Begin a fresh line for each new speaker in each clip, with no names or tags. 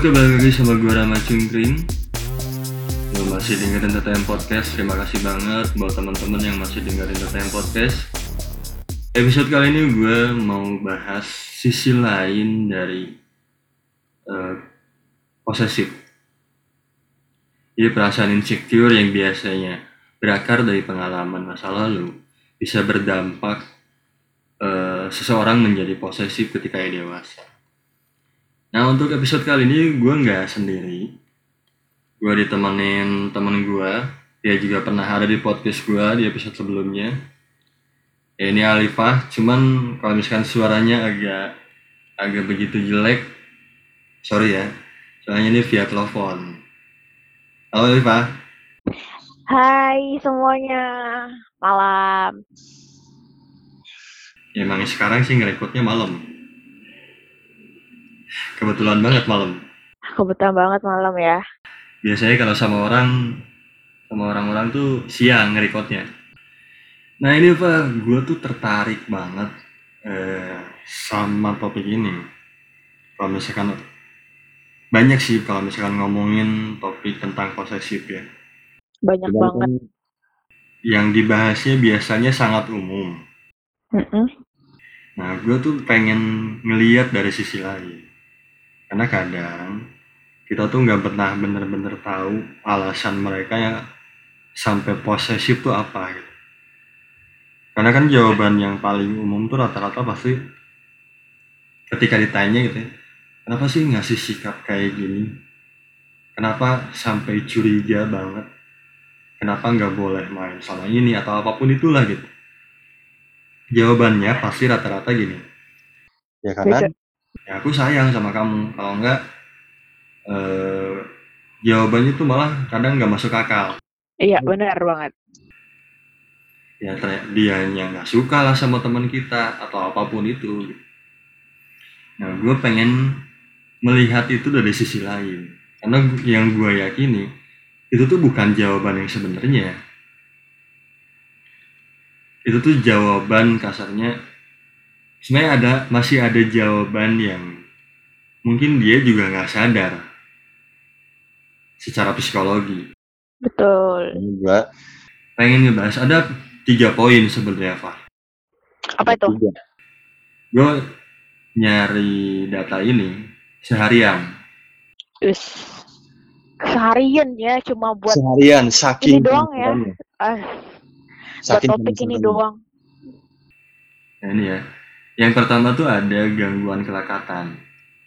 Oke, balik lagi sama gue Rama Cungkring. Lo masih dengerin TTM Podcast. Terima kasih banget buat teman-teman yang masih dengerin TTM Podcast. Episode kali ini gue mau bahas sisi lain dari uh, posesif. Jadi perasaan insecure yang biasanya berakar dari pengalaman masa lalu Bisa berdampak uh, seseorang menjadi posesif ketika dewasa Nah untuk episode kali ini gue nggak sendiri. Gue ditemenin temen gue. Dia juga pernah ada di podcast gue di episode sebelumnya. Ya, ini Alifah, cuman kalau misalkan suaranya agak agak begitu jelek, sorry ya. Soalnya ini via telepon. Halo Alifah.
Hai semuanya, malam.
Ya emang sekarang sih ngerekodnya malam. Kebetulan banget malam.
Kebetulan banget malam ya.
Biasanya kalau sama orang, sama orang-orang tuh siang ngerekodnya. Nah ini Pak, gue tuh tertarik banget eh, sama topik ini. Kalau misalkan banyak sih kalau misalkan ngomongin topik tentang posesif ya.
Banyak Cuman banget.
Yang dibahasnya biasanya sangat umum.
Mm -mm.
Nah, gue tuh pengen ngeliat dari sisi lain karena kadang kita tuh nggak pernah bener-bener tahu alasan mereka yang sampai posesif tuh apa gitu. Karena kan jawaban yang paling umum tuh rata-rata pasti ketika ditanya gitu ya kenapa sih ngasih sikap kayak gini? Kenapa sampai curiga banget? Kenapa nggak boleh main sama ini atau apa pun itulah gitu. Jawabannya pasti rata-rata gini. Ya karena ya aku sayang sama kamu. Kalau enggak eh, jawabannya tuh malah kadang nggak masuk akal.
Iya benar banget.
Ya dia yang nggak suka lah sama teman kita atau apa pun itu. Nah gue pengen melihat itu dari sisi lain. Karena yang gue yakini itu tuh bukan jawaban yang sebenarnya. Itu tuh jawaban kasarnya sebenarnya ada masih ada jawaban yang mungkin dia juga nggak sadar secara psikologi.
Betul.
Gue pengen ngebahas ada tiga poin sebenarnya Pak.
Apa itu?
Gue nyari data ini seharian.
Us. Seharian ya cuma buat
seharian saking
ini doang ya. Uh, buat topik ini doang.
Nah, ini ya yang pertama tuh ada gangguan kelekatan.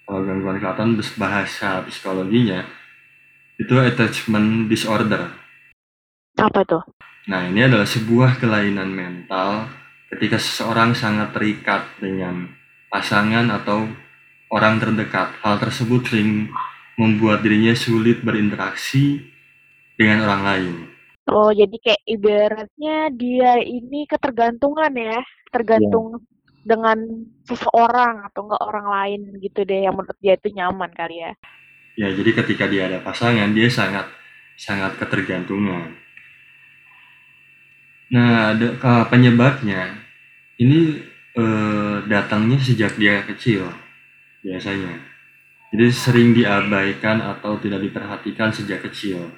Kalau gangguan kelekatan bahasa psikologinya itu attachment disorder.
Apa tuh?
Nah, ini adalah sebuah kelainan mental ketika seseorang sangat terikat dengan pasangan atau orang terdekat. Hal tersebut sering membuat dirinya sulit berinteraksi dengan orang lain.
Oh, jadi kayak ibaratnya dia ini ketergantungan ya, tergantung yeah dengan seseorang atau enggak orang lain gitu deh yang menurut dia itu nyaman kali ya.
Ya, jadi ketika dia ada pasangan dia sangat sangat ketergantungan. Nah, ada penyebabnya ini eh, datangnya sejak dia kecil biasanya. Jadi sering diabaikan atau tidak diperhatikan sejak kecil.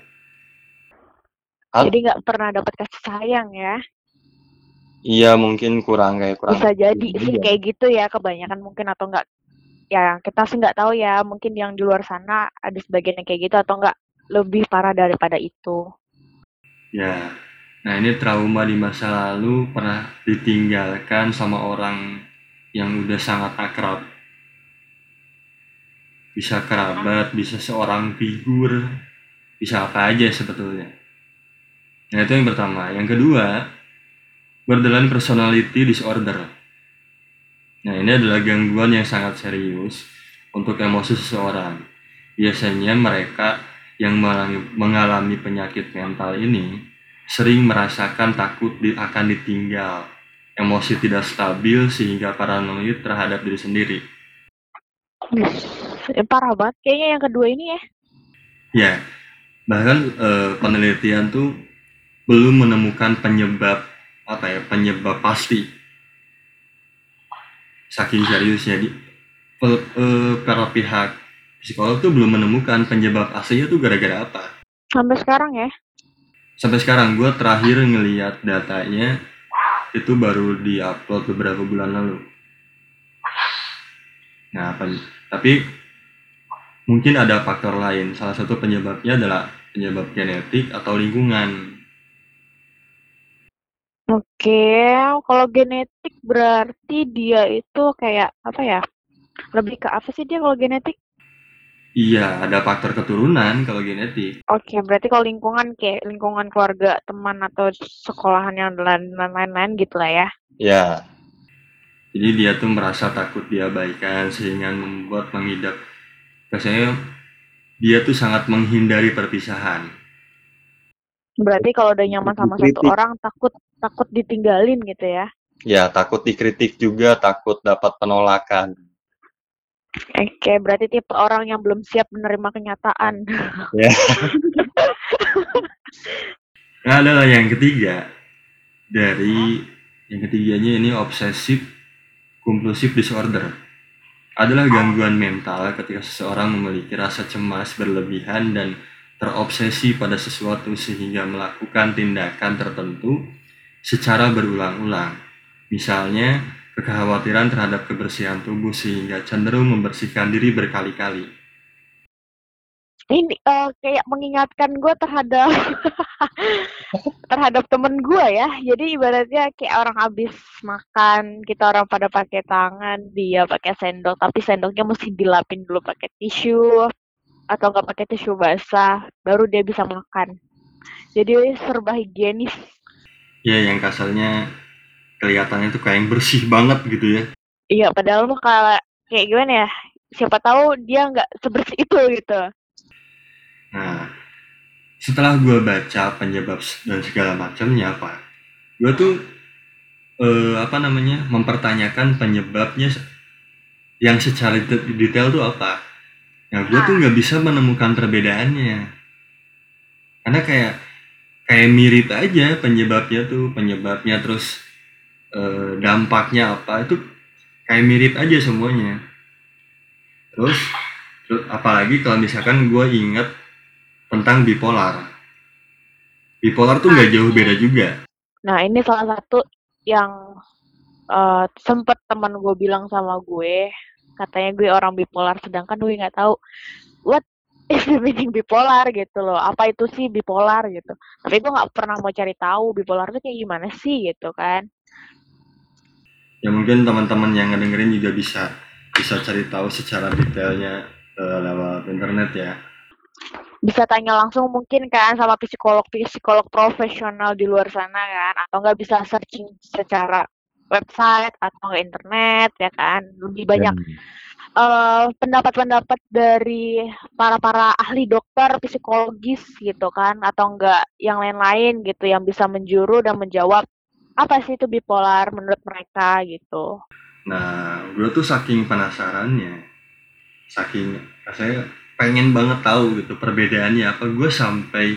Jadi nggak pernah dapat kasih sayang ya?
Iya mungkin kurang kayak kurang.
Bisa jadi sih kayak gitu ya kebanyakan mungkin atau enggak ya kita sih nggak tahu ya mungkin yang di luar sana ada sebagian yang kayak gitu atau enggak lebih parah daripada itu.
Ya, nah ini trauma di masa lalu pernah ditinggalkan sama orang yang udah sangat akrab. Bisa kerabat, bisa seorang figur, bisa apa aja sebetulnya. Nah itu yang pertama. Yang kedua, borderline personality disorder. Nah, ini adalah gangguan yang sangat serius untuk emosi seseorang. Biasanya mereka yang mengalami penyakit mental ini sering merasakan takut akan ditinggal, emosi tidak stabil sehingga paranoid terhadap diri sendiri.
Eh, parah banget kayaknya yang kedua ini ya.
Ya, bahkan eh, penelitian tuh belum menemukan penyebab apa ya penyebab pasti saking seriusnya di uh, para pihak psikolog tuh belum menemukan penyebab aslinya tuh gara-gara apa.
Sampai sekarang ya?
Sampai sekarang gue terakhir ngeliat datanya itu baru di-upload beberapa bulan lalu. Nah, tapi mungkin ada faktor lain. Salah satu penyebabnya adalah penyebab genetik atau lingkungan.
Oke, kalau genetik berarti dia itu kayak apa ya? Lebih ke apa sih dia kalau genetik?
Iya, ada faktor keturunan kalau genetik.
Oke, berarti kalau lingkungan kayak lingkungan keluarga, teman atau sekolahan yang lain- lain-lain gitu lah ya.
Ya. Jadi dia tuh merasa takut diabaikan sehingga membuat mengidap. Biasanya dia tuh sangat menghindari perpisahan.
Berarti kalau udah nyaman sama satu
Dikritik.
orang takut takut ditinggalin gitu ya.
Ya, takut dikritik juga, takut dapat penolakan.
Oke, berarti tipe orang yang belum siap menerima kenyataan.
Ya.
Nah, adalah yang ketiga dari yang ketiganya ini obsesif compulsive disorder adalah gangguan mental ketika seseorang memiliki rasa cemas berlebihan dan terobsesi pada sesuatu sehingga melakukan tindakan tertentu secara berulang-ulang. Misalnya, kekhawatiran terhadap kebersihan tubuh sehingga cenderung membersihkan diri berkali-kali.
Ini eh, kayak mengingatkan gue terhadap terhadap temen gue ya. Jadi ibaratnya kayak orang habis makan, kita orang pada pakai tangan, dia pakai sendok, tapi sendoknya mesti dilapin dulu pakai tisu atau nggak pakai tisu basah, baru dia bisa makan. Jadi serba higienis.
Ya, yang kasarnya kelihatannya tuh kayak yang bersih banget gitu ya.
Iya, padahal mah kayak kayak gimana ya? Siapa tahu dia nggak sebersih itu gitu.
Nah, setelah gue baca penyebab dan segala macamnya apa, gue tuh eh, apa namanya mempertanyakan penyebabnya yang secara det- detail tuh apa. Nah, gue tuh nggak bisa menemukan perbedaannya, karena kayak kayak mirip aja penyebabnya tuh penyebabnya terus eh, dampaknya apa itu kayak mirip aja semuanya. Terus, terus apalagi kalau misalkan gue inget tentang bipolar. Bipolar tuh nggak jauh beda juga.
Nah, ini salah satu yang eh, sempet teman gue bilang sama gue, katanya gue orang bipolar, sedangkan gue nggak tahu what is the meaning bipolar gitu loh. Apa itu sih bipolar gitu. Tapi gue nggak pernah mau cari tahu bipolar itu kayak gimana sih gitu kan.
Ya mungkin teman-teman yang ngedengerin juga bisa bisa cari tahu secara detailnya eh, lewat internet ya.
Bisa tanya langsung mungkin kan sama psikolog-psikolog profesional di luar sana kan. Atau nggak bisa searching secara website atau nggak internet ya kan. Lebih banyak eh, pendapat-pendapat dari para para ahli dokter psikologis gitu kan atau enggak yang lain-lain gitu yang bisa menjuru dan menjawab apa sih itu bipolar menurut mereka gitu.
Nah, gue tuh saking penasarannya, saking saya pengen banget tahu gitu perbedaannya apa, gue sampai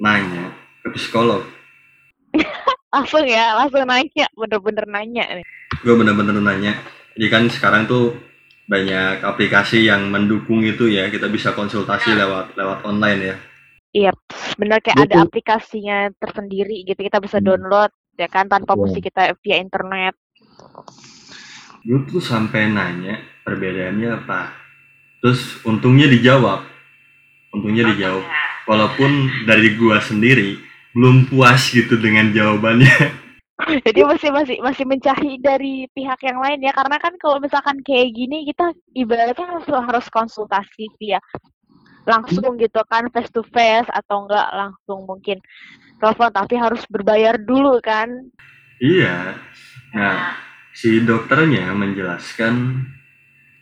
nanya ke psikolog.
Langsung ya, langsung nanya, bener-bener nanya nih.
Gue bener-bener nanya. Jadi kan sekarang tuh banyak aplikasi yang mendukung itu ya, kita bisa konsultasi lewat lewat online ya.
Iya, bener kayak ada
Betul.
aplikasinya tersendiri gitu kita bisa
Hmm.
download ya kan tanpa
Iya.
mesti kita via internet.
gue tuh sampai nanya perbedaannya apa terus untungnya dijawab untungnya dijawab walaupun dari gua sendiri belum puas gitu dengan jawabannya.
Jadi masih masih masih mencari dari pihak yang lain ya. Karena kan kalau misalkan kayak gini kita ibaratnya harus, harus konsultasi via langsung gitu kan face to face atau enggak langsung mungkin telepon tapi harus berbayar dulu kan.
iya. Nah si dokternya menjelaskan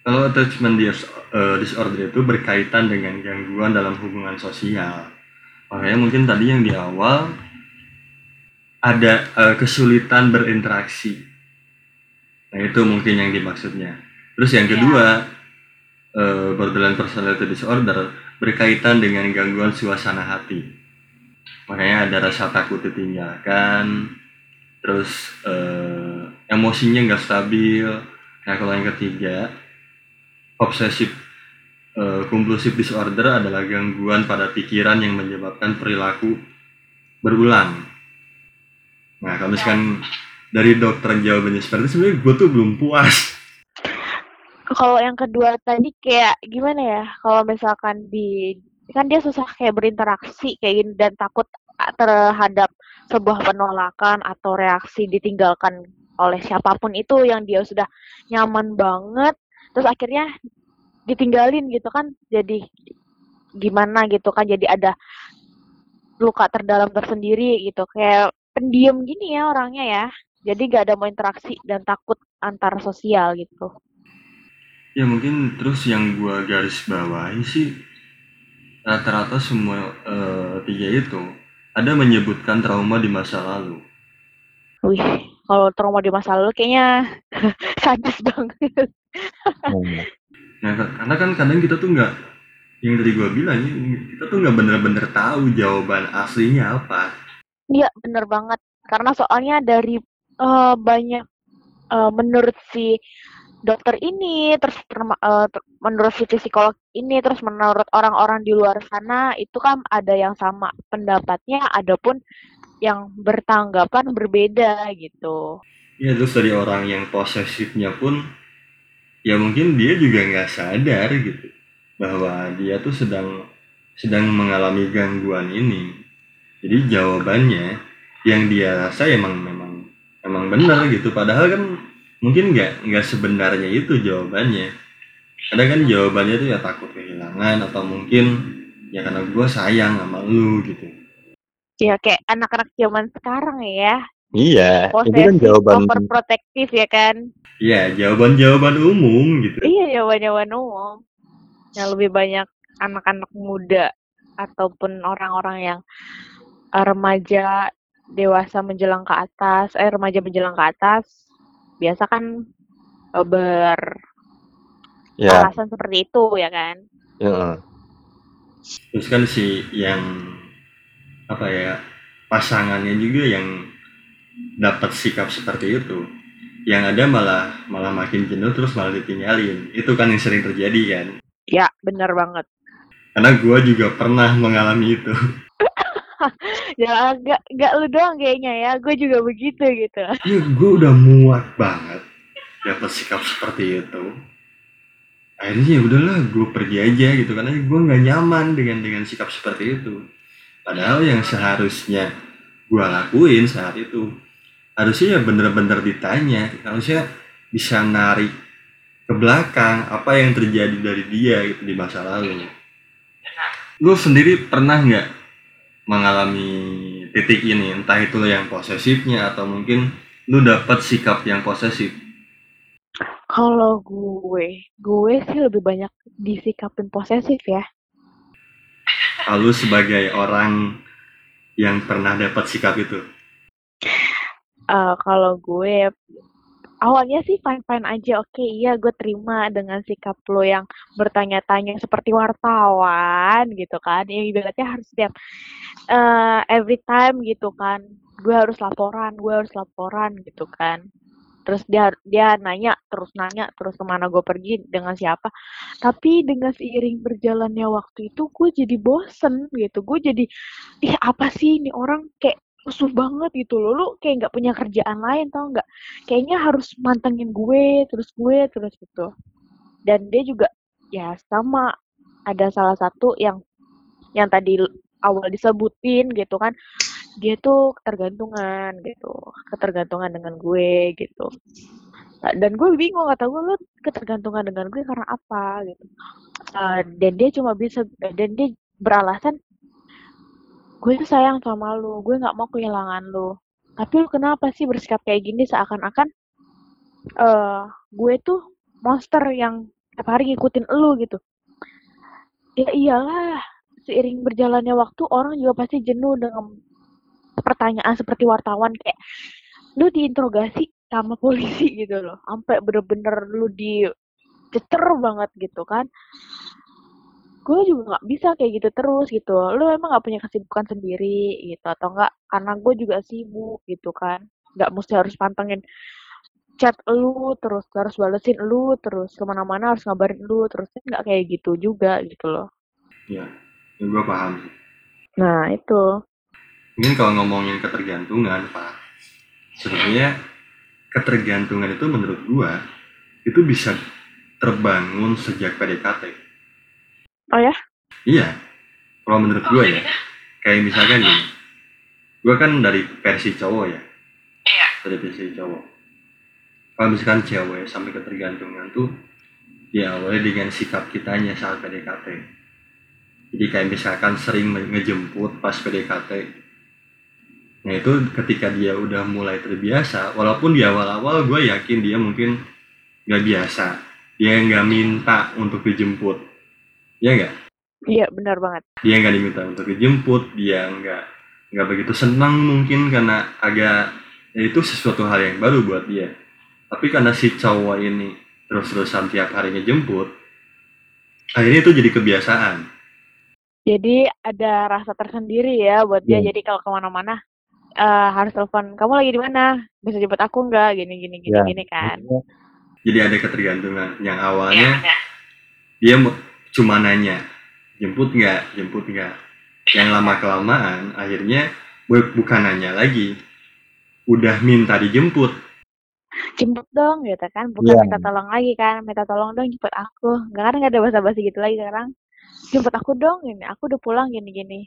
kalau attachment eh, disorder itu berkaitan dengan gangguan dalam hubungan sosial makanya mungkin tadi yang di awal ada eh, kesulitan berinteraksi. Nah itu mungkin yang dimaksudnya. Terus yang kedua, eh, borderline personality disorder berkaitan dengan gangguan suasana hati. Makanya ada rasa takut ditinggalkan, terus eh, emosinya nggak stabil. Nah kalau yang ketiga, obsesif uh, disorder adalah gangguan pada pikiran yang menyebabkan perilaku berulang. Nah, kalau misalkan dari dokter jawabannya seperti itu, sebenarnya gue tuh belum puas.
Kalau yang kedua tadi kayak gimana ya? Kalau misalkan di kan dia susah kayak berinteraksi kayak gini dan takut terhadap sebuah penolakan atau reaksi ditinggalkan oleh siapa pun itu yang dia sudah nyaman banget terus akhirnya ditinggalin gitu kan jadi gimana gitu kan jadi ada luka terdalam tersendiri gitu kayak pendiam gini ya orangnya ya jadi gak ada mau interaksi dan takut antar sosial gitu
ya mungkin terus yang gua garis bawahi sih rata-rata semua uh, tiga itu ada menyebutkan trauma di masa lalu.
Wih, kalau trauma di masa lalu kayaknya sadis banget.
Nah, karena kan kadang kita tuh nggak, yang tadi gue bilang, kita tuh nggak bener-bener tahu jawaban aslinya apa.
Iya, bener banget. Karena soalnya dari uh, banyak uh, menurut si dokter ini, terus uh, menurut si psikolog ini, terus menurut orang-orang di luar sana itu kan ada yang sama pendapatnya, adapun yang bertanggapan berbeda gitu.
Ya terus dari orang yang posesifnya pun, ya mungkin dia juga nggak sadar gitu bahwa dia tuh sedang sedang mengalami gangguan ini. Jadi jawabannya yang dia rasa emang memang emang benar gitu. Padahal kan mungkin nggak nggak sebenarnya itu jawabannya ada kan jawabannya tuh ya takut kehilangan atau mungkin ya karena gue sayang sama lu gitu
ya kayak anak-anak zaman sekarang ya
iya Posesif, itu kan jawaban
overprotective ya kan
iya jawaban-jawaban umum gitu
iya jawaban-jawaban umum yang lebih banyak anak-anak muda ataupun orang-orang yang remaja dewasa menjelang ke atas eh remaja menjelang ke atas biasa kan uh, ber yeah. alasan seperti itu ya kan
yeah.
terus kan si yang apa ya pasangannya juga yang dapat sikap seperti itu yang ada malah malah makin jenuh terus malah ditinggalin. Itu kan yang sering terjadi kan?
Ya benar banget.
Karena gue juga pernah mengalami itu.
Ya gak gak lu doang kayaknya ya. Gue juga begitu gitu. Ya
gue udah muat banget dapat sikap seperti itu. Akhirnya ya udahlah gue pergi aja gitu. Karena gue nggak nyaman dengan dengan sikap seperti itu. Padahal yang seharusnya gue lakuin saat itu harusnya ya bener-bener ditanya harusnya bisa narik ke belakang apa yang terjadi dari dia gitu di masa lalu. Lu sendiri pernah nggak mengalami titik ini? Entah itu yang posesifnya atau mungkin lu dapat sikap yang posesif?
Kalau gue gue sih lebih banyak disikapin posesif ya.
Lalu sebagai orang yang pernah dapat sikap itu
uh, kalau gue awalnya sih fine fine aja oke iya gue terima dengan sikap lo yang bertanya-tanya seperti wartawan gitu kan. Yang ibaratnya harus setiap uh, every time gitu kan gue harus laporan gue harus laporan gitu kan. Terus dia dia nanya terus nanya terus ke mana gue pergi dengan siapa. Tapi dengan seiring berjalannya waktu itu gue jadi bosen gitu. Gue jadi ih apa sih ini orang? Kayak musuh banget gitu loh. Lu kayak nggak punya kerjaan lain tau nggak? Kayaknya harus mantengin gue terus gue terus gitu. Dan dia juga ya sama ada salah satu yang yang tadi awal disebutin gitu kan. Dia tuh ketergantungan gitu ketergantungan dengan gue gitu. Nah, dan gue bingung kata gue lu ketergantungan dengan gue karena apa? gitu. Uh, dan dia cuma bisa dan dia beralasan gue tuh sayang sama lu gue nggak mau kehilangan lu. Tapi lu kenapa sih bersikap kayak gini? Seakan-akan uh, gue tuh monster yang tiap hari ngikutin lu gitu. Ya iyalah seiring berjalannya waktu orang juga pasti jenuh dengan pertanyaan seperti wartawan kayak lu diinterogasi sama polisi? gitu loh. Sampai bener-bener lu di banget gitu kan gue juga nggak bisa kayak gitu terus gitu. Lu emang nggak punya kesibukan sendiri gitu atau enggak karena gue juga sibuk gitu kan. Nggak mesti harus pantengin chat lu terus harus balesin lu terus ke mana-mana harus ngabarin lu terus nggak kayak gitu juga gitu loh.
Ya, ya gue paham
nah itu.
Mungkin kalau ngomongin ketergantungan, Pak, sebenarnya ketergantungan itu menurut gua itu bisa terbangun sejak PDKT.
Oh ya?
Iya, kalau menurut gua ya, kayak misalkan gini, gua kan dari versi cowok ya, dari versi cowok. Kalau misalkan cewek sampai ketergantungan tuh, ya awalnya dengan sikap kitanya saat PDKT. Jadi kayak misalkan sering ngejemput pas PDKT, Nah itu ketika dia udah mulai terbiasa, walaupun di awal-awal gue yakin dia mungkin nggak biasa, dia nggak minta untuk dijemput, ya nggak?
iya benar banget
Dia nggak diminta untuk dijemput, dia nggak nggak begitu senang mungkin karena agak ya itu sesuatu hal yang baru buat dia. Tapi karena si cowok ini terus-terusan tiap hari ngejemput, akhirnya itu jadi kebiasaan.
jadi ada rasa tersendiri ya buat dia
Iya.
jadi kalau ke mana-mana eh harus telepon kamu lagi di mana bisa jemput aku nggak gini gini gini
Iya.
gini kan
Jadi ada ketergantungan yang awalnya dia mu- cuma nanya jemput nggak? Jemput nggak? Yang lama kelamaan akhirnya bu- bukan nanya lagi. Udah minta dijemput.
Jemput dong gitu kan. Bukan
Iya.
minta tolong lagi kan. Minta tolong dong jemput aku. Nggak kan nggak ada basa-basi gitu lagi sekarang. Jemput aku dong ini. Aku udah pulang gini gini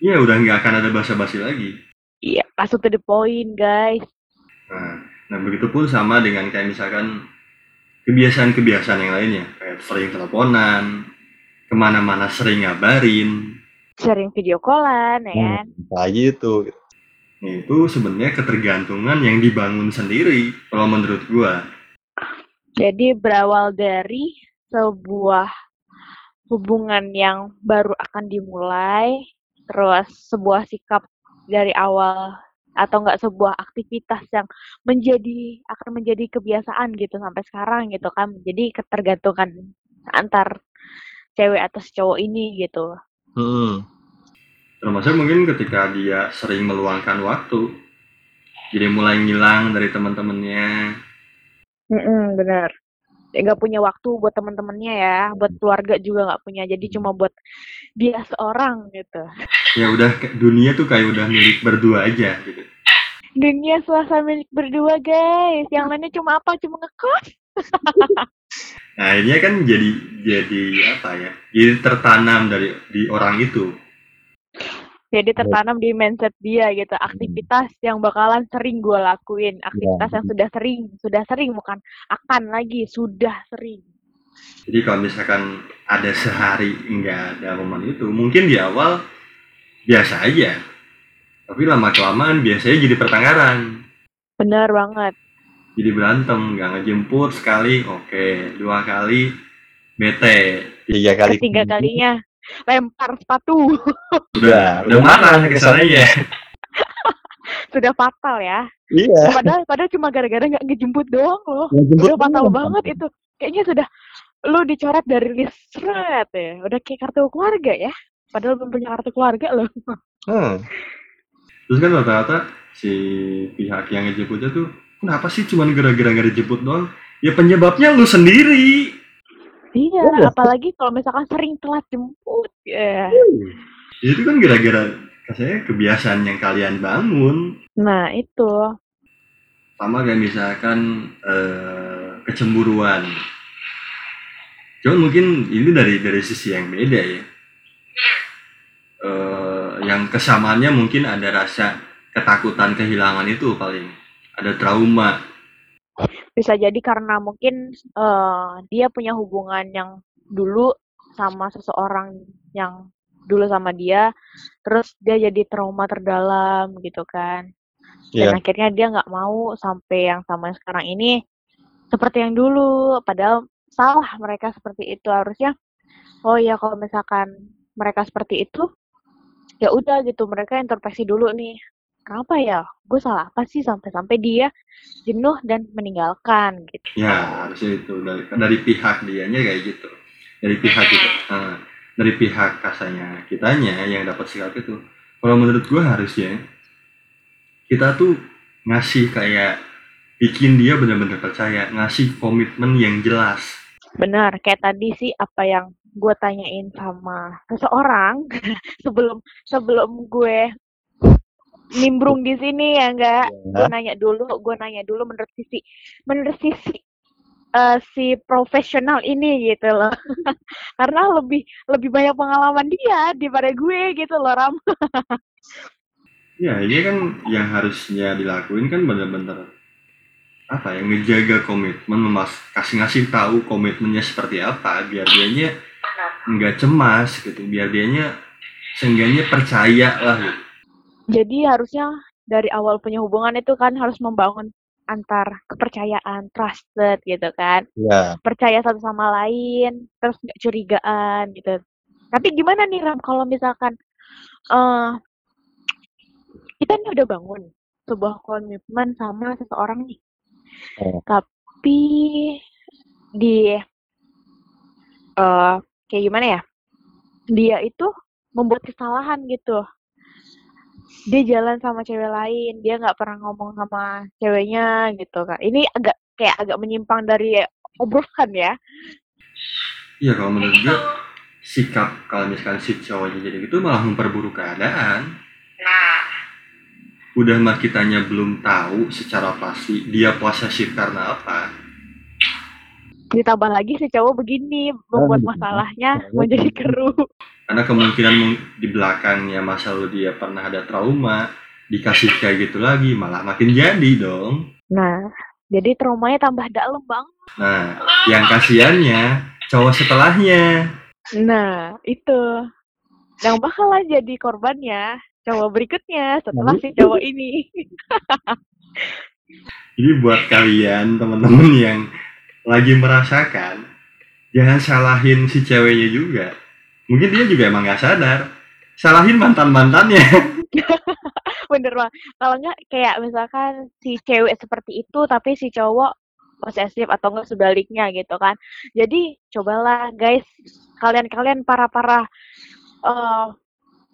ya udah nggak akan ada basa-basi lagi.
Iya langsung to the point guys.
Nah, nah begitu pun sama dengan kayak misalkan kebiasaan-kebiasaan yang lainnya. Kayak sering teleponan ke mana-mana sering ngabarin.
Sering video callan ya kan?
Lagi itu
Nah, itu sebenarnya ketergantungan yang dibangun sendiri kalau menurut gua.
Jadi berawal dari sebuah hubungan yang baru akan dimulai terus sebuah sikap dari awal atau enggak sebuah aktivitas yang menjadi akan menjadi kebiasaan gitu sampai sekarang gitu kan. Jadi ketergantungan antar cewek atau si cowok ini gitu.
Hmm.
termasuk mungkin ketika dia sering meluangkan waktu. Jadi mulai ngilang dari teman-temannya.
Mm benar. Ya, nggak punya waktu buat teman-temannya ya buat keluarga juga nggak punya. Jadi cuma buat dia seorang gitu.
Ya udah dunia tuh kayak udah milik berdua aja gitu.
Dunia suasana milik berdua guys. Yang lainnya cuma apa? Cuma ngekos
nah ini kan jadi jadi apa ya jadi tertanam dari di orang itu.
Jadi tertanam di mindset dia gitu aktivitas yang bakalan sering gue lakuin aktivitas yang sudah sering sudah sering bukan akan lagi sudah sering.
Jadi kalau misalkan ada sehari nggak ada momen itu mungkin di awal biasa aja. Tapi lama kelamaan biasanya jadi pertengkaran.
Bener banget
jadi berantem nggak ngejemput sekali oke dua kali bete.
Tiga kali.
Ketiga kalinya lempar sepatu.
Udah
udah marah kesannya
sudah fatal ya.
Iya.
Padahal padahal cuma gara-gara nggak ngejemput doang loh.
Ngejemput
udah fatal
doang.
banget itu. Kayaknya sudah lu dicoret dari list seret ya. Udah kayak kartu keluarga ya. Padahal belum punya kartu keluarga loh.
Hmm.
terus kan rata-rata si pihak yang ngejemputnya tuh kenapa sih cuman gara-gara nggak dijemput doang? Ya penyebabnya lu sendiri.
Iya
Oh.
apalagi kalau misalkan sering telat jemput ya.
Itu kan gara-gara katanya kebiasaan yang kalian bangun.
Nah itu.
Sama kayak misalkan eh, kecemburuan. Cuman mungkin ini dari dari sisi yang beda ya. Eh, yang kesamaannya mungkin ada rasa ketakutan kehilangan itu paling ada trauma.
Bisa jadi karena mungkin eh, dia punya hubungan yang dulu sama seseorang yang dulu sama dia terus dia jadi trauma terdalam gitu kan. Dan
Iya.
akhirnya dia nggak mau sampai yang sama yang sekarang ini seperti yang dulu. Padahal salah mereka seperti itu. Harusnya oh ya kalau misalkan mereka seperti itu ya udah gitu. Mereka introspeksi dulu nih kenapa ya? Gue salah apa sih sampai-sampai dia jenuh dan meninggalkan gitu.
Ya harusnya itu. Dari dari pihak dianya kayak gitu. Dari pihak kita eh, dari pihak kasanya kitanya yang dapat sikap itu. Kalau menurut gua harusnya kita tuh ngasih kayak bikin dia benar-benar percaya, ngasih komitmen yang jelas.
Benar, kayak tadi sih apa yang gue tanyain sama seseorang sebelum sebelum gue nimbrung di sini ya enggak gue
Ya.
nanya dulu gue nanya dulu menurut sisi menurut sisi eh, si profesional ini gitu loh karena lebih lebih banyak pengalaman dia daripada gue gitu loh ram
Ya, ini kan yang harusnya dilakuin kan benar-benar apa ya ngejaga komitmen, memas kasih ngasih tahu komitmennya seperti apa biar dianya nggak cemas gitu, biar dianya seenggaknya percaya lah gitu.
Jadi harusnya dari awal punya hubungan itu kan harus membangun antar kepercayaan trusted gitu kan.
Ya.
percaya satu sama lain terus nggak curigaan gitu. Tapi gimana nih Ram kalau misalkan eh kita nih udah bangun sebuah komitmen sama seseorang nih.
Oh.
tapi di eh kayak gimana ya? Dia itu membuat kesalahan gitu dia jalan sama cewek lain dia nggak pernah ngomong sama ceweknya gitu kan ini agak kayak agak menyimpang dari obrolan ya
Iya kalau menurut gue sikap kalau misalkan si cowoknya jadi gitu malah memperburuk keadaan. Udah mah kitanya belum tahu secara pasti dia posesif karena apa.
Ditambah lagi si cowok begini membuat masalahnya menjadi keruh.
Karena kemungkinan di belakangnya masa lalu dia pernah ada trauma, dikasih kayak gitu lagi malah makin jadi dong.
nah jadi traumanya tambah dalam bang.
Nah, yang kasihannya cowok setelahnya.
nah itu. Yang bakalan jadi korbannya cowok berikutnya setelah si cowok ini.
Jadi buat kalian teman-teman yang lagi merasakan, jangan salahin si ceweknya juga. Mungkin dia juga emang gak sadar. Salahin mantan-mantannya.
bener bang kalau nggak kayak misalkan si cewek seperti itu tapi si cowok posesif atau enggak sebaliknya gitu kan jadi cobalah guys kalian-kalian para para eh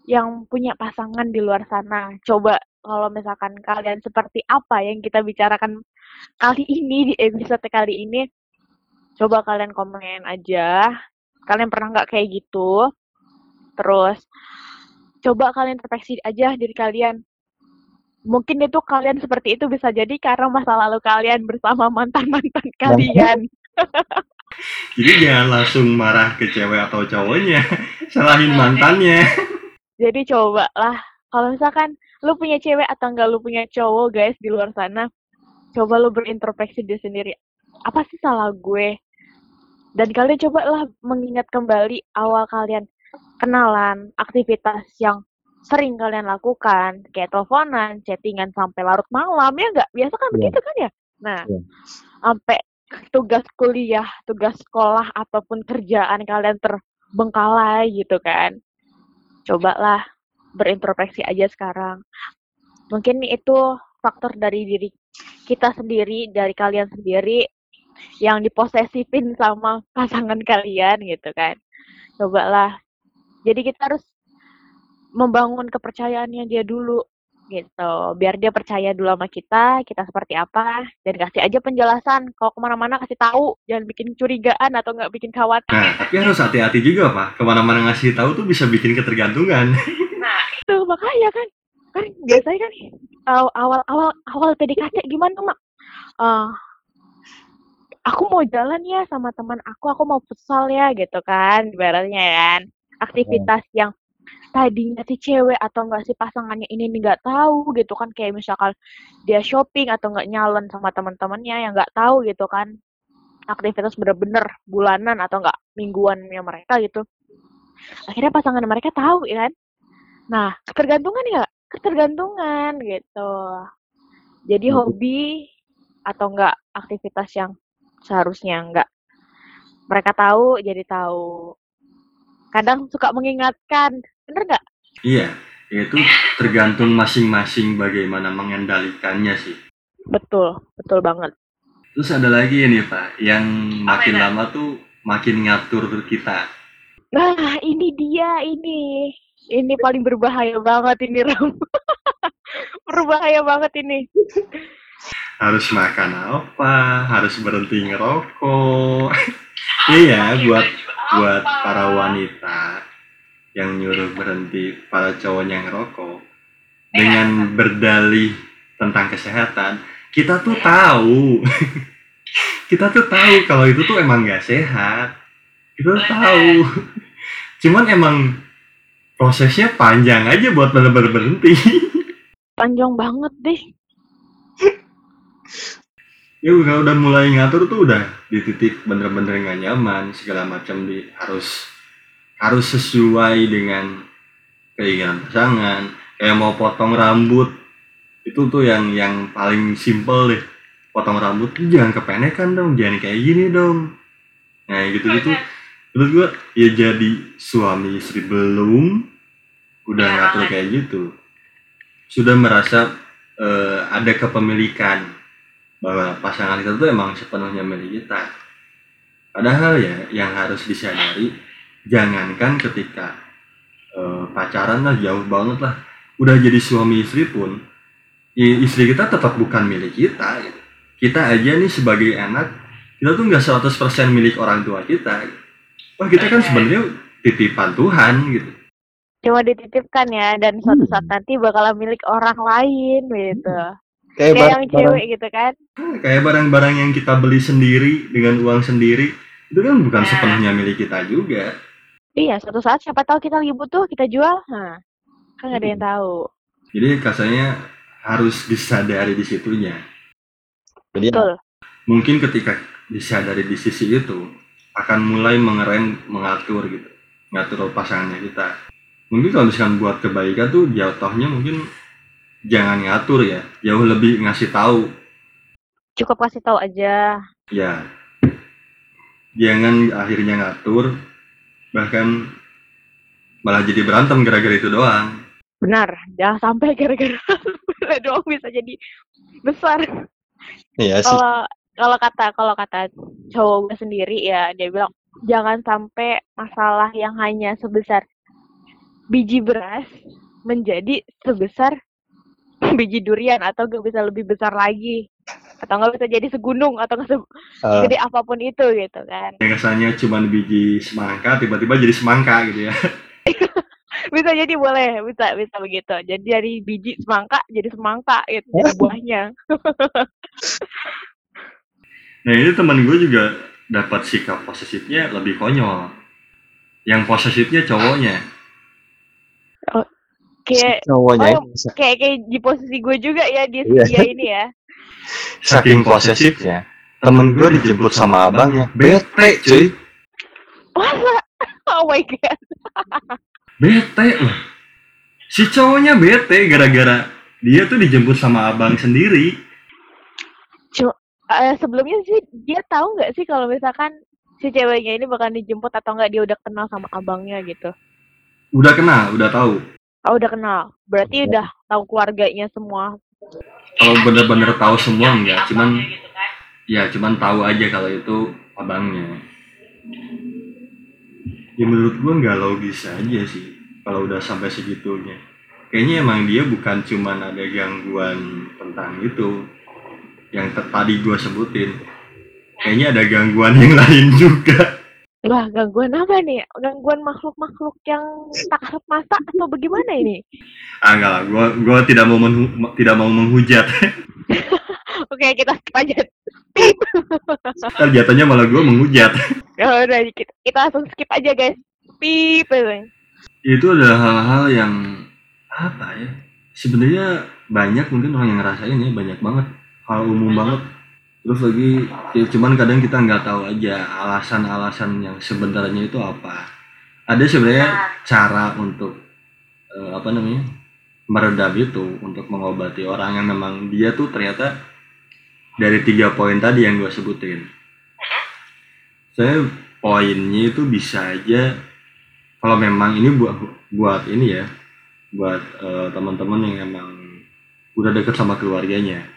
yang punya pasangan di luar sana coba kalau misalkan kalian seperti apa yang kita bicarakan kali ini di episode kali ini coba kalian komen aja kalian pernah nggak kayak gitu terus coba kalian introspeksi aja diri kalian mungkin itu kalian seperti itu bisa jadi karena masa lalu kalian bersama mantan-mantan kalian.
Jadi jangan langsung marah ke cewek atau cowoknya. Salahin mantannya.
Jadi coba lah, kalau misalkan lu punya cewek atau enggak lu punya cowok guys di luar sana, coba lu berintrospeksi diri sendiri. Apa sih salah gue? Dan kalian coba lah mengingat kembali awal kalian kenalan, aktivitas yang sering kalian lakukan, kayak teleponan, chattingan sampai larut malam, ya enggak? Biasa kan
Iya.
begitu kan ya? Nah,
Iya.
sampai tugas kuliah, tugas sekolah, ataupun kerjaan kalian terbengkalai gitu kan. Cobalah berintrospeksi aja sekarang. Mungkin itu faktor dari diri kita sendiri, dari kalian sendiri yang diposesifin sama pasangan kalian gitu kan. Cobalah. Jadi kita harus membangun kepercayaannya dia dulu gitu biar dia percaya dulu sama kita kita seperti apa dan kasih aja penjelasan kalau ke mana-mana kasih tahu jangan bikin curigaan atau nggak bikin khawatir
Nah, tapi harus hati-hati juga, Pak. Ke mana-mana ngasih tahu tuh bisa bikin ketergantungan.
tuh makanya kan kan biasanya kan aw- awal awal awal PDKT gimana mak? Eh, aku mau jalan ya sama teman aku aku mau futsal ya gitu kan ibaratnya kan. Aktivitas yang tadinya si cewek atau enggak si pasangannya ini nggak tahu gitu kan. Kayak misalkan dia shopping atau enggak nyalon sama teman-temannya yang nggak tahu gitu kan. Aktivitas bener-bener bulanan atau enggak mingguannya mereka gitu. Akhirnya pasangan mereka tahu ya kan nah ketergantungan ya ketergantungan gitu jadi
Hmm.
hobi atau enggak aktivitas yang seharusnya enggak mereka tahu jadi tahu kadang suka mengingatkan bener nggak
iya, itu tergantung masing-masing bagaimana mengendalikannya sih.
betul betul banget
Terus ada lagi ini, Pak, yang makin lama tuh makin ngatur kita.
Nah ini dia ini. Ini paling berbahaya banget ini Ram. Berbahaya banget ini.
Harus makan apa? Harus berhenti ngerokok. Iya buat buat para wanita yang nyuruh berhenti para cowoknya ngerokok. Dengan berdalih tentang kesehatan kita tuh tahu. Kita tuh tahu kalau itu tuh emang gak sehat. Kita tuh tahu cuman emang prosesnya panjang aja buat bener-bener berhenti.
Panjang banget deh.
ya udah udah mulai ngatur tuh udah di titik bener-bener nggak nyaman segala macam di harus harus sesuai dengan keinginan pasangan. Kayak mau potong rambut itu tuh yang yang paling simple deh. Potong rambut tuh jangan kepenekan dong jangan kayak gini dong. Nah gitu gitu menurut gua ya jadi suami istri belum udah ngatur kayak gitu sudah merasa eh, ada kepemilikan bahwa pasangan kita tuh emang sepenuhnya milik kita. Padahal ya yang harus disadari jangankan ketika eh, pacaran lah jauh banget lah udah jadi suami istri pun istri kita tetap bukan milik kita gitu. kita aja nih sebagai anak kita tuh nggak 100% milik orang tua kita gitu. Wah kita kan sebenarnya titipan Tuhan gitu
Cuma dititipkan ya dan suatu saat nanti bakalan milik orang lain gitu.
Kayak
Kayak yang
barang-
cewek gitu kan.
kayak barang-barang yang kita beli sendiri dengan uang sendiri itu kan bukan
Nah.
sepenuhnya milik kita juga
Iya, suatu saat siapa tahu kita lagi butuh, kita jual. Nah, kan nggak ada yang tahu.
jadi kasarnya harus disadari di situnya
Jadi
Betul.
mungkin ketika disadari di sisi itu akan mulai mengerem mengatur gitu. Ngatur pasangannya kita. Mungkin kalau misalkan buat kebaikan tuh jatuhnya mungkin jangan ngatur ya. Jauh lebih ngasih tahu.
Cukup kasih tahu aja.
ya. Jangan akhirnya ngatur bahkan malah jadi berantem gara-gara itu doang.
Benar, jangan sampai gara-gara doang bisa jadi besar.
iya sih.
Kalau kalau kata kalau kata cowok gue sendiri ya dia bilang jangan sampai masalah yang hanya sebesar biji beras menjadi sebesar biji durian atau gak bisa lebih besar lagi. Atau nggak bisa jadi segunung atau nggak se-
Eh,
segede apa pun itu gitu kan.
Yang kesannya cuma biji semangka tiba-tiba jadi semangka gitu ya.
Bisa jadi boleh bisa bisa begitu. Jadi dari biji semangka jadi semangka gitu jadi buahnya
Nah ini teman gue juga dapat sikap posesifnya lebih konyol. Yang posesifnya cowoknya.
kayak
cowoknya
Oh, kayak kayak di posisi gue juga ya di
Iya.
dia ini ya
saking posesifnya temen gue dijemput sama abangnya bete cuy
masa oh my god
Bete loh. Si cowoknya bete gara-gara dia tuh dijemput sama abang sendiri.
Eh, sebelumnya sih dia tahu nggak sih kalau misalkan si ceweknya ini bakal dijemput atau nggak dia udah kenal sama abangnya gitu
Udah kenal, udah tahu.
oh udah kenal berarti udah tahu keluarganya semua
Kalau bener-bener tahu semua enggak, cuman ya cuman tahu aja kalau itu abangnya. Ya menurut gua nggak logis aja sih kalau udah sampai segitunya. Kayaknya emang dia bukan cuman ada gangguan tentang itu yang tadi gua sebutin. Kayaknya ada gangguan yang lain juga.
Wah, gangguan apa nih? Gangguan makhluk-makhluk yang tak kasat mata atau bagaimana ini?
Ah enggak lah, gua gua tidak mau menhu- tidak mau menghujat.
Oke, kita skip aja.
Ntar jatuhnya malah gua menghujat.
Ya udah, kita, kita langsung skip aja, guys. Pip.
Itu adalah hal-hal yang apa ya? Sebenarnya banyak mungkin orang yang ngerasain ya, banyak banget. Hal umum banget. Terus lagi ya cuman kadang kita nggak tahu aja alasan-alasan yang sebenarnya itu apa. Ada sebenarnya cara untuk eh, apa namanya? meredam itu untuk mengobati orang yang memang dia tuh ternyata dari tiga poin tadi yang gue sebutin. Saya poinnya itu bisa aja kalau memang ini buat buat ini ya buat eh, teman-teman yang emang udah deket sama keluarganya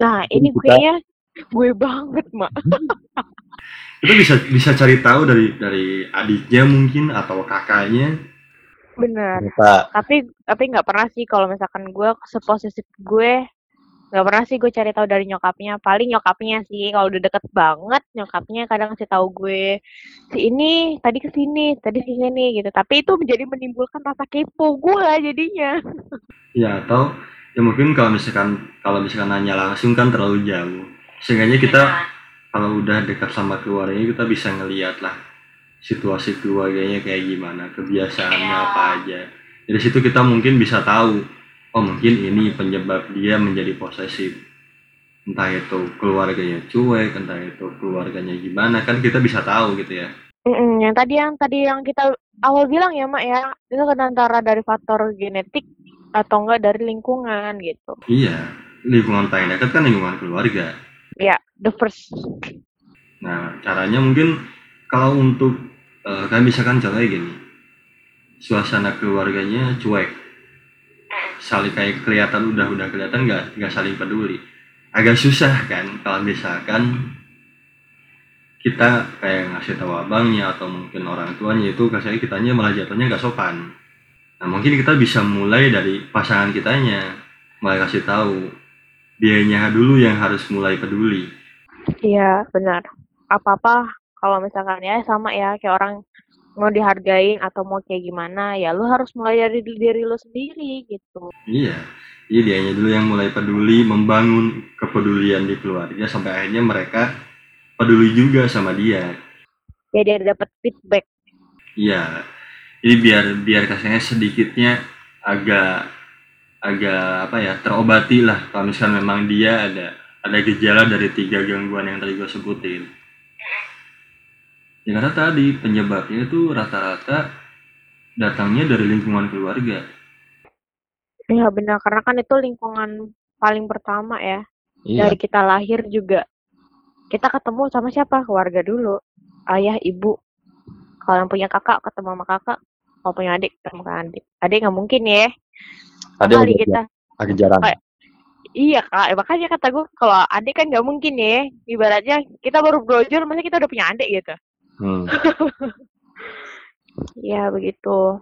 Nah, ini
Kita-
kayaknya gue banget, Mak.
itu bisa bisa cari tahu dari dari adiknya mungkin atau kakaknya
Bener.
ternyata
Tapi tapi nggak pernah sih kalau misalkan gue seposesif gue Gak pernah sih gue cari tahu dari nyokapnya. Paling nyokapnya sih kalau udah deket banget nyokapnya kadang ngasih tahu gue si ini tadi ke sini, tadi ke sini gitu. Tapi itu menjadi menimbulkan rasa kepo gue jadinya.
ya atau ya mungkin kalau misalkan kalau misalkan nanya langsung kan terlalu jauh. Sehingga kita kalau udah dekat sama keluarganya kita bisa ngeliat lah situasi keluarganya kayak gimana kebiasaannya apa aja. Dari situ kita mungkin bisa tahu oh mungkin ini penyebab dia menjadi posesif. Entah itu keluarganya cuek entah itu keluarganya gimana kan kita bisa tahu gitu ya.
Yang tadi yang tadi yang kita awal bilang ya mak ya. Itu kan antara dari faktor genetik atau enggak dari lingkungan gitu.
iya lingkungan paling dekat kan lingkungan keluarga
Ya, the first.
Nah, caranya mungkin kalau untuk eh, kan misalkan contohnya gini, suasana keluarganya cuek, saling kayak kelihatan udah udah kelihatan nggak nggak saling peduli, agak susah kan kalau misalkan kita kayak ngasih tahu abangnya atau mungkin orang tuanya itu kasih kitanya malah jatuhnya nggak sopan. Nah mungkin kita bisa mulai dari pasangan kitanya, mulai kasih tahu dianya dulu yang harus mulai peduli.
Iya, benar. Apa-apa kalau misalkan ya sama ya kayak orang mau dihargain atau mau kayak gimana ya lu harus mulai dari diri lu sendiri gitu.
Iya, iya dianya dulu yang mulai peduli, membangun kepedulian di keluarga sampai akhirnya mereka peduli juga sama dia.
Ya dia dapat feedback.
Iya, jadi biar biar kasarnya sedikitnya agak agak apa ya terobati lah kalau misalkan memang dia ada ada gejala dari tiga gangguan yang tadi gue sebutin. Ya karena tadi penyebabnya itu rata-rata datangnya dari lingkungan keluarga.
Ya benar karena kan itu lingkungan paling pertama ya.
Iya.
Dari kita lahir juga kita ketemu sama siapa? Keluarga dulu. Ayah, ibu. Kalau yang punya kakak ketemu sama kakak. Kalau punya adik ketemu sama adik. Adik nggak mungkin ya.
Ada
Kali
yang
kita.
agak jarang.
Kayak- Iya kak, makanya kata gue kalau adik kan nggak mungkin ya. Ibaratnya kita baru brojol, masa kita udah punya adik gitu.
Hmm.
Iya begitu.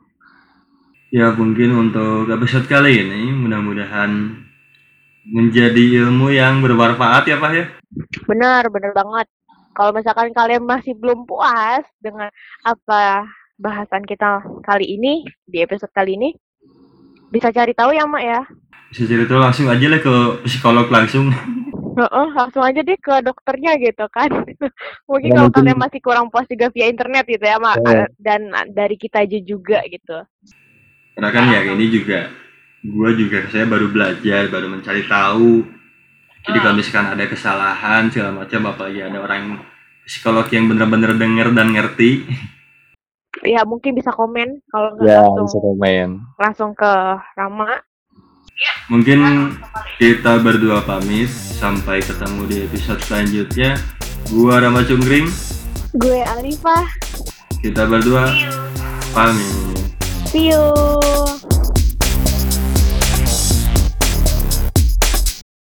Ya mungkin untuk episode kali ini mudah-mudahan menjadi ilmu yang bermanfaat ya Pak ya.
Benar, benar banget. Kalau misalkan kalian masih belum puas dengan apa bahasan kita kali ini di episode kali ini, bisa cari tahu ya mak ya.
Bisa cerita langsung aja lah ke psikolog langsung.
Heeh, langsung aja deh ke dokternya gitu kan. Mungkin
Ya,
kalau
mungkin-
kalian masih kurang puas juga via internet gitu ya mak.
Iya.
Dan dari kita aja juga gitu.
Karena kan ya ini juga gue juga saya baru belajar, baru mencari tahu. Jadi kalau misalkan ada kesalahan segala macam apalagi ada orang psikolog yang bener-bener denger dan ngerti,
Ya mungkin bisa komen kalau nggak
Ya,
langsung
bisa komen.
langsung ke Rama.
mungkin kita berdua pamit sampai ketemu di episode selanjutnya. Gua Rama Cungkring,
Gue Alifah.
kita berdua pamit.
See you.